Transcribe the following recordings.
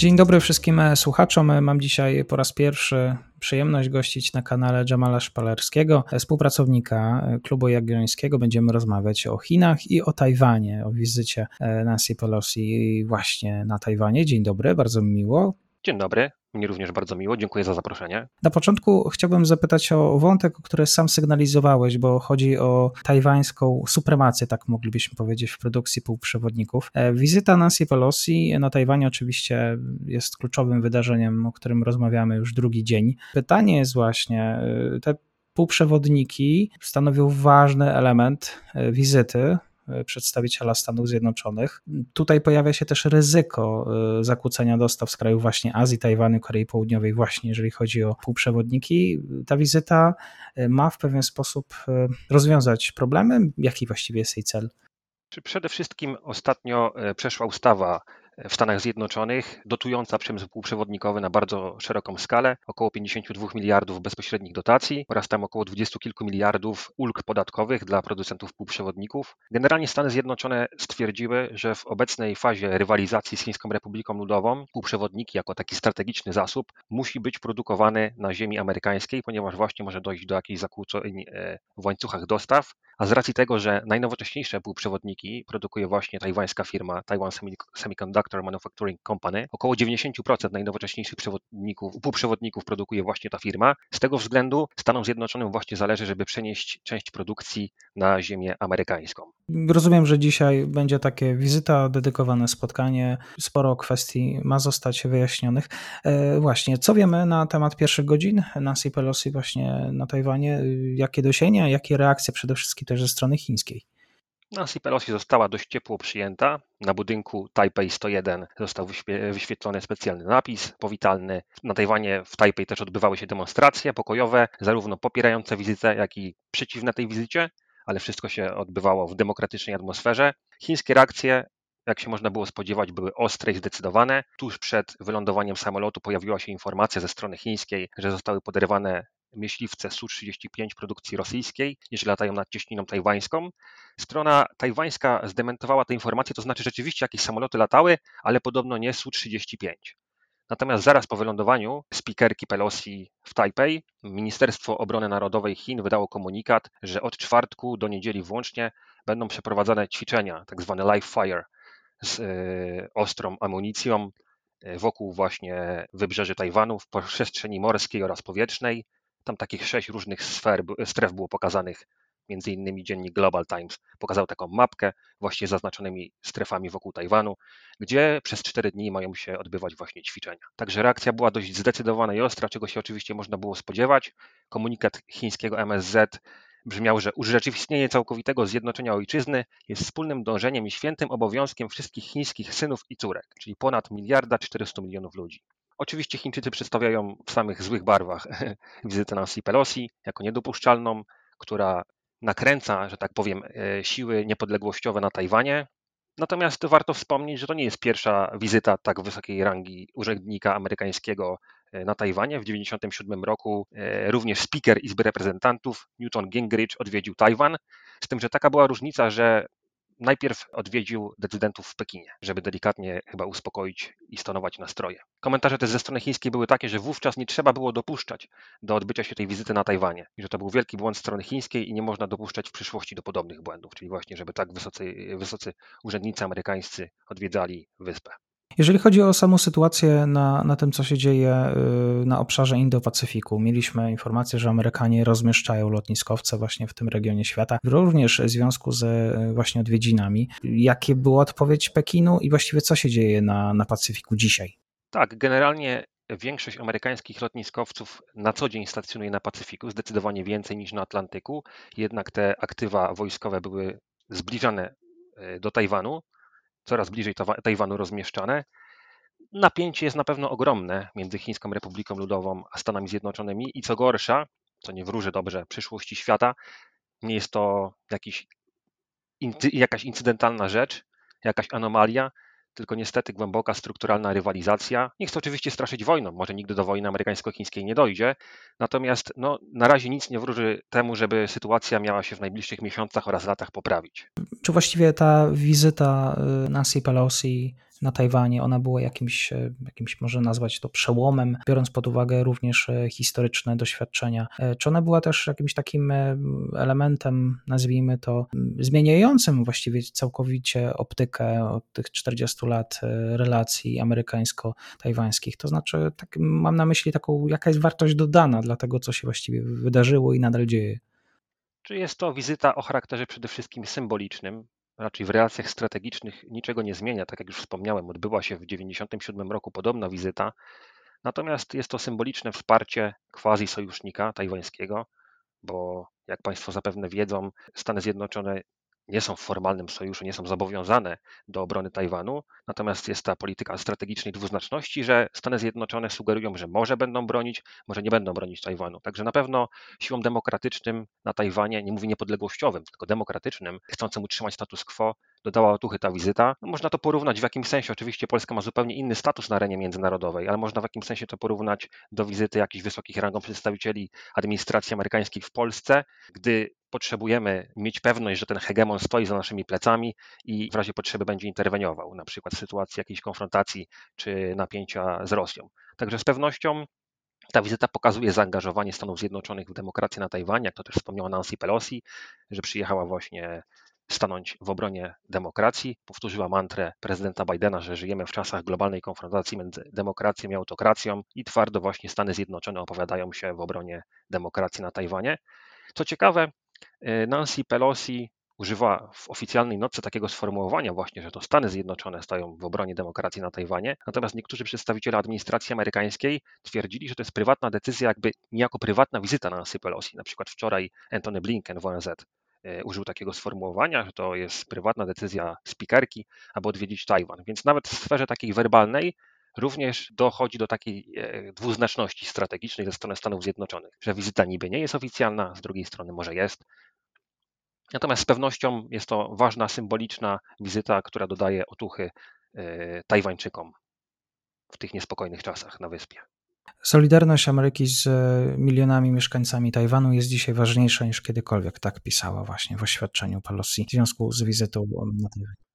Dzień dobry wszystkim słuchaczom. Mam dzisiaj po raz pierwszy przyjemność gościć na kanale Jamala Szpalerskiego, współpracownika Klubu Jagiellońskiego. Będziemy rozmawiać o Chinach i o Tajwanie, o wizycie Nancy Pelosi właśnie na Tajwanie. Dzień dobry, bardzo mi miło. Dzień dobry. Mnie również bardzo miło, dziękuję za zaproszenie. Na początku chciałbym zapytać o wątek, który sam sygnalizowałeś, bo chodzi o tajwańską supremację, tak moglibyśmy powiedzieć, w produkcji półprzewodników. E, wizyta Nancy Pelosi na Tajwanie oczywiście jest kluczowym wydarzeniem, o którym rozmawiamy już drugi dzień. Pytanie jest właśnie, e, te półprzewodniki stanowią ważny element e, wizyty przedstawiciela Stanów Zjednoczonych. Tutaj pojawia się też ryzyko e, zakłócenia dostaw z krajów właśnie Azji, Tajwanu, Korei Południowej, właśnie jeżeli chodzi o półprzewodniki. Ta wizyta e, ma w pewien sposób rozwiązać problemy. Jaki właściwie jest jej cel? Przede wszystkim ostatnio przeszła ustawa w Stanach Zjednoczonych, dotująca przemysł półprzewodnikowy na bardzo szeroką skalę, około 52 miliardów bezpośrednich dotacji oraz tam około 20 kilku miliardów ulg podatkowych dla producentów półprzewodników. Generalnie Stany Zjednoczone stwierdziły, że w obecnej fazie rywalizacji z Chińską Republiką Ludową półprzewodniki jako taki strategiczny zasób musi być produkowany na ziemi amerykańskiej, ponieważ właśnie może dojść do jakichś zakłóceń e, w łańcuchach dostaw, a z racji tego, że najnowocześniejsze półprzewodniki produkuje właśnie tajwańska firma Taiwan Semiconductor Semiconductor Manufacturing Company. Około 90% najnowocześniejszych przewodników, półprzewodników produkuje właśnie ta firma. Z tego względu Stanom Zjednoczonym właśnie zależy, żeby przenieść część produkcji na ziemię amerykańską. Rozumiem, że dzisiaj będzie takie wizyta, dedykowane spotkanie. Sporo kwestii ma zostać wyjaśnionych. E, właśnie, co wiemy na temat pierwszych godzin Nancy Pelosi właśnie na Tajwanie? Jakie dosięgnięcia, jakie reakcje przede wszystkim też ze strony chińskiej? Nancy Pelosi została dość ciepło przyjęta. Na budynku Taipei 101 został wyświetlony specjalny napis powitalny. Na Tajwanie w Taipei też odbywały się demonstracje pokojowe, zarówno popierające wizytę, jak i przeciwne tej wizycie, ale wszystko się odbywało w demokratycznej atmosferze. Chińskie reakcje jak się można było spodziewać, były ostre i zdecydowane. Tuż przed wylądowaniem samolotu pojawiła się informacja ze strony chińskiej, że zostały poderwane myśliwce Su-35 produkcji rosyjskiej, jeżeli latają nad cieśniną tajwańską. Strona tajwańska zdementowała te informacje, to znaczy rzeczywiście jakieś samoloty latały, ale podobno nie Su-35. Natomiast zaraz po wylądowaniu spikerki Pelosi w Tajpej, Ministerstwo Obrony Narodowej Chin wydało komunikat, że od czwartku do niedzieli włącznie będą przeprowadzane ćwiczenia, tak zwane live fire, z y, ostrą amunicją y, wokół właśnie wybrzeży Tajwanu w przestrzeni morskiej oraz powietrznej. Tam takich sześć różnych sfer, stref było pokazanych, między innymi dziennik Global Times pokazał taką mapkę właśnie z zaznaczonymi strefami wokół Tajwanu, gdzie przez cztery dni mają się odbywać właśnie ćwiczenia. Także reakcja była dość zdecydowana i ostra, czego się oczywiście można było spodziewać. Komunikat chińskiego MSZ brzmiał, że urzeczywistnienie całkowitego zjednoczenia ojczyzny jest wspólnym dążeniem i świętym obowiązkiem wszystkich chińskich synów i córek, czyli ponad miliarda 400 milionów ludzi. Oczywiście Chińczycy przedstawiają w samych złych barwach wizytę Nancy Pelosi jako niedopuszczalną, która nakręca, że tak powiem, e, siły niepodległościowe na Tajwanie. Natomiast warto wspomnieć, że to nie jest pierwsza wizyta tak wysokiej rangi urzędnika amerykańskiego e, na Tajwanie. W 1997 roku e, również speaker Izby Reprezentantów Newton Gingrich odwiedził Tajwan. Z tym, że taka była różnica, że najpierw odwiedził decydentów w Pekinie, żeby delikatnie chyba uspokoić i stonować nastroje. Komentarze też ze strony chińskiej były takie, że wówczas nie trzeba było dopuszczać do odbycia się tej wizyty na Tajwanie i że to był wielki błąd strony chińskiej i nie można dopuszczać w przyszłości do podobnych błędów, czyli właśnie, żeby tak wysocy, wysocy urzędnicy amerykańscy odwiedzali wyspę. Jeżeli chodzi o samą sytuację na, na tym, co się dzieje y, na obszarze Indo-Pacyfiku, mieliśmy informację, że Amerykanie rozmieszczają lotniskowce właśnie w tym regionie świata, również w związku z właśnie odwiedzinami. Jakie była odpowiedź Pekinu i właściwie co się dzieje na, na Pacyfiku dzisiaj? Tak, generalnie większość amerykańskich lotniskowców na co dzień stacjonuje na Pacyfiku, zdecydowanie więcej niż na Atlantyku, jednak te aktywa wojskowe były zbliżane y, do Tajwanu coraz bliżej Tajwanu rozmieszczane. Napięcie jest na pewno ogromne między Chińską Republiką Ludową a Stanami Zjednoczonymi i co gorsza, co nie wróży dobrze przyszłości świata, nie jest to jakiś, jakaś incydentalna rzecz, jakaś anomalia, tylko niestety głęboka strukturalna rywalizacja. Nie chcę oczywiście straszyć wojną, może nigdy do wojny amerykańsko-chińskiej nie dojdzie, natomiast no, na razie nic nie wróży temu, żeby sytuacja miała się w najbliższych miesiącach oraz latach poprawić. Czy właściwie ta wizyta y, Nancy Pelosi na Tajwanie, ona była jakimś, e, jakimś, można nazwać to przełomem, biorąc pod uwagę również e, historyczne doświadczenia. E, czy ona była też jakimś takim elementem, nazwijmy to, zmieniającym właściwie całkowicie optykę od tych 40 lat relacji amerykańsko-tajwańskich? To znaczy, tak, mam na myśli taką, jaka jest wartość dodana dla tego, co się właściwie wydarzyło i nadal dzieje. Czy jest to wizyta o charakterze przede wszystkim symbolicznym, raczej w relacjach strategicznych niczego nie zmienia. Tak jak już wspomniałem, odbyła się w 1997 roku podobna wizyta, natomiast jest to symboliczne wsparcie quasi sojusznika tajwańskiego, bo jak Państwo zapewne wiedzą, Stany Zjednoczone nie są w formalnym sojuszu, nie są zobowiązane do obrony Tajwanu, natomiast jest ta polityka strategicznej dwuznaczności, że Stany Zjednoczone sugerują, że może będą bronić, może nie będą bronić Tajwanu. Także na pewno siłom demokratycznym na Tajwanie, nie mówię niepodległościowym, tylko demokratycznym, chcącym utrzymać status quo, dodała otuchy ta wizyta. No, można to porównać w jakimś sensie, oczywiście Polska ma zupełnie inny status na arenie międzynarodowej, ale można w jakimś sensie to porównać do wizyty jakichś wysokich rangą przedstawicieli administracji amerykańskiej w Polsce, gdy potrzebujemy mieć pewność, że ten hegemon stoi za naszymi plecami i w razie potrzeby będzie interweniował, na przykład w sytuacji jakiejś konfrontacji czy napięcia z Rosją. Także z pewnością ta wizyta pokazuje zaangażowanie Stanów Zjednoczonych w demokrację na Tajwanie, jak to też wspomniała Nancy Pelosi, że przyjechała właśnie stanąć w obronie demokracji. Powtórzyła mantrę prezydenta Bidena, że żyjemy w czasach globalnej konfrontacji między demokracją i autokracją i twardo właśnie Stany Zjednoczone opowiadają się w obronie demokracji na Tajwanie. Co ciekawe, Nancy Pelosi używa w oficjalnej notce takiego sformułowania właśnie, że to Stany Zjednoczone stają w obronie demokracji na Tajwanie, natomiast niektórzy przedstawiciele administracji amerykańskiej twierdzili, że to jest prywatna decyzja, jakby niejako prywatna wizyta Nancy Pelosi. Na przykład wczoraj Antony Blinken w ONZ E, użył takiego sformułowania, że to jest prywatna decyzja spikerki, aby odwiedzić Tajwan. Więc nawet w sferze takiej werbalnej również dochodzi do takiej e, dwuznaczności strategicznej ze strony Stanów Zjednoczonych, że wizyta niby nie jest oficjalna, z drugiej strony może jest. Natomiast z pewnością jest to ważna, symboliczna wizyta, która dodaje otuchy e, Tajwańczykom w tych niespokojnych czasach na wyspie. Solidarność Ameryki z e, milionami mieszkańcami Tajwanu jest dzisiaj ważniejsza niż kiedykolwiek, tak pisała właśnie w oświadczeniu Pelosi w związku z wizytą na Tajwanie.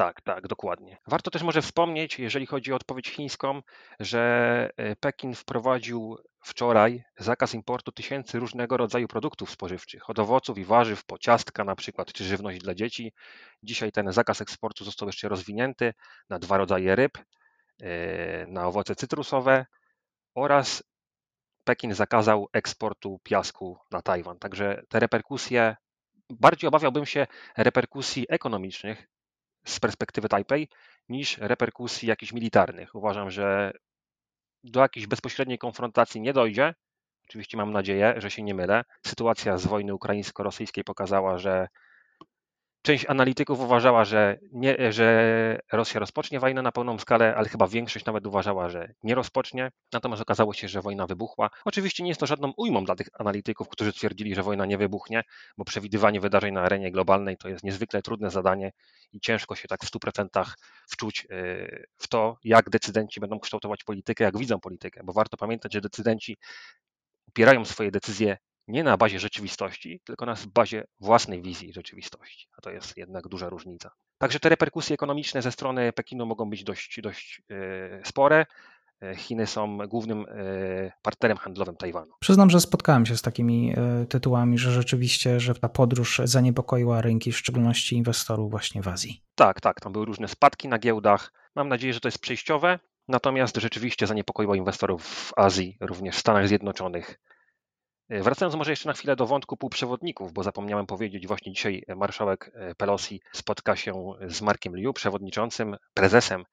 Tak, tak, dokładnie. Warto też może wspomnieć, jeżeli chodzi o odpowiedź chińską, że e, Pekin wprowadził wczoraj zakaz importu tysięcy różnego rodzaju produktów spożywczych, od owoców i warzyw po ciastka na przykład, czy żywność dla dzieci. Dzisiaj ten zakaz eksportu został jeszcze rozwinięty na dwa rodzaje ryb, e, na owoce cytrusowe oraz Pekin zakazał eksportu piasku na Tajwan. Także te reperkusje, bardziej obawiałbym się reperkusji ekonomicznych z perspektywy Tajpej niż reperkusji jakichś militarnych. Uważam, że do jakiejś bezpośredniej konfrontacji nie dojdzie. Oczywiście mam nadzieję, że się nie mylę. Sytuacja z wojny ukraińsko-rosyjskiej pokazała, że Część analityków uważała, że, nie, że Rosja rozpocznie wojnę na pełną skalę, ale chyba większość nawet uważała, że nie rozpocznie. Natomiast okazało się, że wojna wybuchła. Oczywiście nie jest to żadną ujmą dla tych analityków, którzy twierdzili, że wojna nie wybuchnie, bo przewidywanie wydarzeń na arenie globalnej to jest niezwykle trudne zadanie i ciężko się tak w 100% wczuć y, w to, jak decydenci będą kształtować politykę, jak widzą politykę, bo warto pamiętać, że decydenci opierają swoje decyzje nie na bazie rzeczywistości, tylko na bazie własnej wizji rzeczywistości. A to jest jednak duża różnica. Także te reperkusje ekonomiczne ze strony Pekinu mogą być dość, dość e, spore. E, Chiny są głównym e, partnerem handlowym Tajwanu. Przyznam, że spotkałem się z takimi tytułami, że rzeczywiście, że ta podróż zaniepokoiła rynki, w szczególności inwestorów właśnie w Azji. Tak, tak, tam były różne spadki na giełdach. Mam nadzieję, że to jest przejściowe, natomiast rzeczywiście zaniepokoiło inwestorów w Azji, również w Stanach Zjednoczonych. E, wracając może jeszcze na chwilę do wątku półprzewodników, bo zapomniałem powiedzieć, właśnie dzisiaj marszałek e, Pelosi spotka się z Markiem Liu, przewodniczącym, prezesem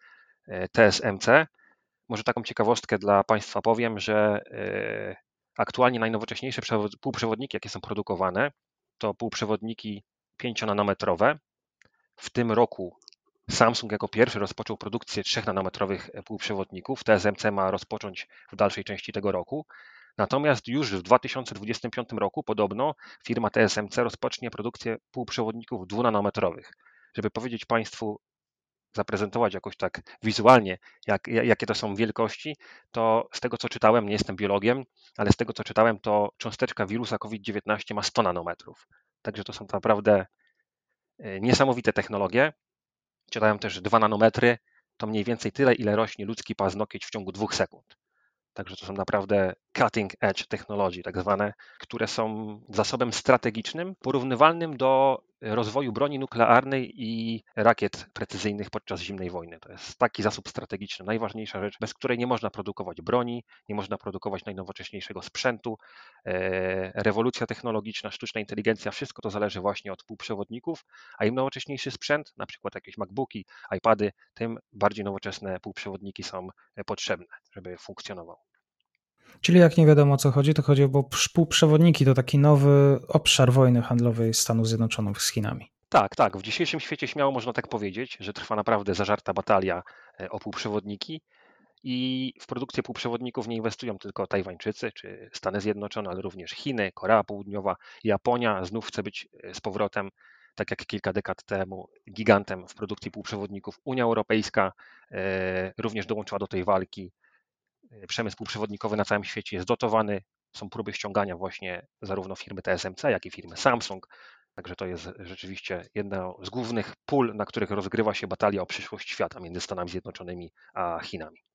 e, TSMC. Może taką ciekawostkę dla Państwa powiem, że aktualnie najnowocześniejsze półprzewodniki, jakie są produkowane, to półprzewodniki 5-nanometrowe. W tym roku Samsung jako pierwszy rozpoczął produkcję 3-nanometrowych półprzewodników. TSMC ma rozpocząć w dalszej części tego roku. Natomiast już w 2025 roku podobno firma TSMC rozpocznie produkcję półprzewodników dwunanometrowych. Żeby powiedzieć Państwu, zaprezentować jakoś tak wizualnie, jak, jakie to są wielkości, to z tego co czytałem, nie jestem biologiem, ale z tego co czytałem, to cząsteczka wirusa COVID-19 ma 100 nanometrów. Także to są naprawdę e, niesamowite technologie. Czytałem też 2 nanometry, to mniej więcej tyle, ile rośnie ludzki paznokieć w ciągu dwóch sekund. Także to są naprawdę cutting edge technologie, tak zwane, które są zasobem strategicznym, porównywalnym do rozwoju broni nuklearnej i rakiet precyzyjnych podczas zimnej wojny. To jest taki zasób strategiczny, najważniejsza rzecz, bez której nie można produkować broni, nie można produkować najnowocześniejszego sprzętu. E, rewolucja technologiczna, sztuczna inteligencja, wszystko to zależy właśnie od półprzewodników, a im nowocześniejszy sprzęt, na przykład jakieś MacBooki, iPady, tym bardziej nowoczesne półprzewodniki są potrzebne, żeby funkcjonował. Czyli jak nie wiadomo o co chodzi, to chodzi o półprzewodniki, to taki nowy obszar wojny handlowej Stanów Zjednoczonych z Chinami. Tak, tak. W dzisiejszym świecie śmiało można tak powiedzieć, że trwa naprawdę zażarta batalia e, o półprzewodniki i w produkcję półprzewodników nie inwestują tylko Tajwańczycy czy Stany Zjednoczone, ale również Chiny, Korea Południowa, Japonia znów chce być e, z powrotem, tak jak kilka dekad temu, gigantem w produkcji półprzewodników. Unia Europejska e, również dołączyła do tej walki. Przemysł półprzewodnikowy na całym świecie jest dotowany. Są próby ściągania właśnie zarówno firmy TSMC, jak i firmy Samsung. Także to jest rzeczywiście jedna z głównych pól, na których rozgrywa się batalia o przyszłość świata między Stanami Zjednoczonymi a Chinami.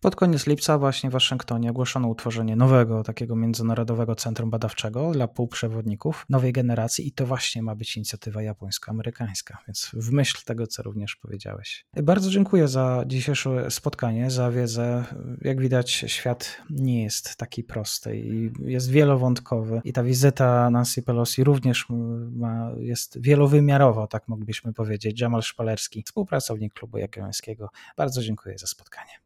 Pod koniec lipca właśnie w Waszyngtonie ogłoszono utworzenie nowego takiego międzynarodowego centrum badawczego dla półprzewodników nowej generacji i to właśnie ma być inicjatywa japońsko-amerykańska, więc w myśl tego, co również powiedziałeś. Bardzo dziękuję za dzisiejsze spotkanie, za wiedzę. Jak widać, świat nie jest taki prosty i jest wielowątkowy i ta wizyta Nancy Pelosi również ma, jest wielowymiarowa, tak moglibyśmy powiedzieć. Jamal Szpalerski, współpracownik Klubu Jagiellońskiego. Bardzo dziękuję za spotkanie.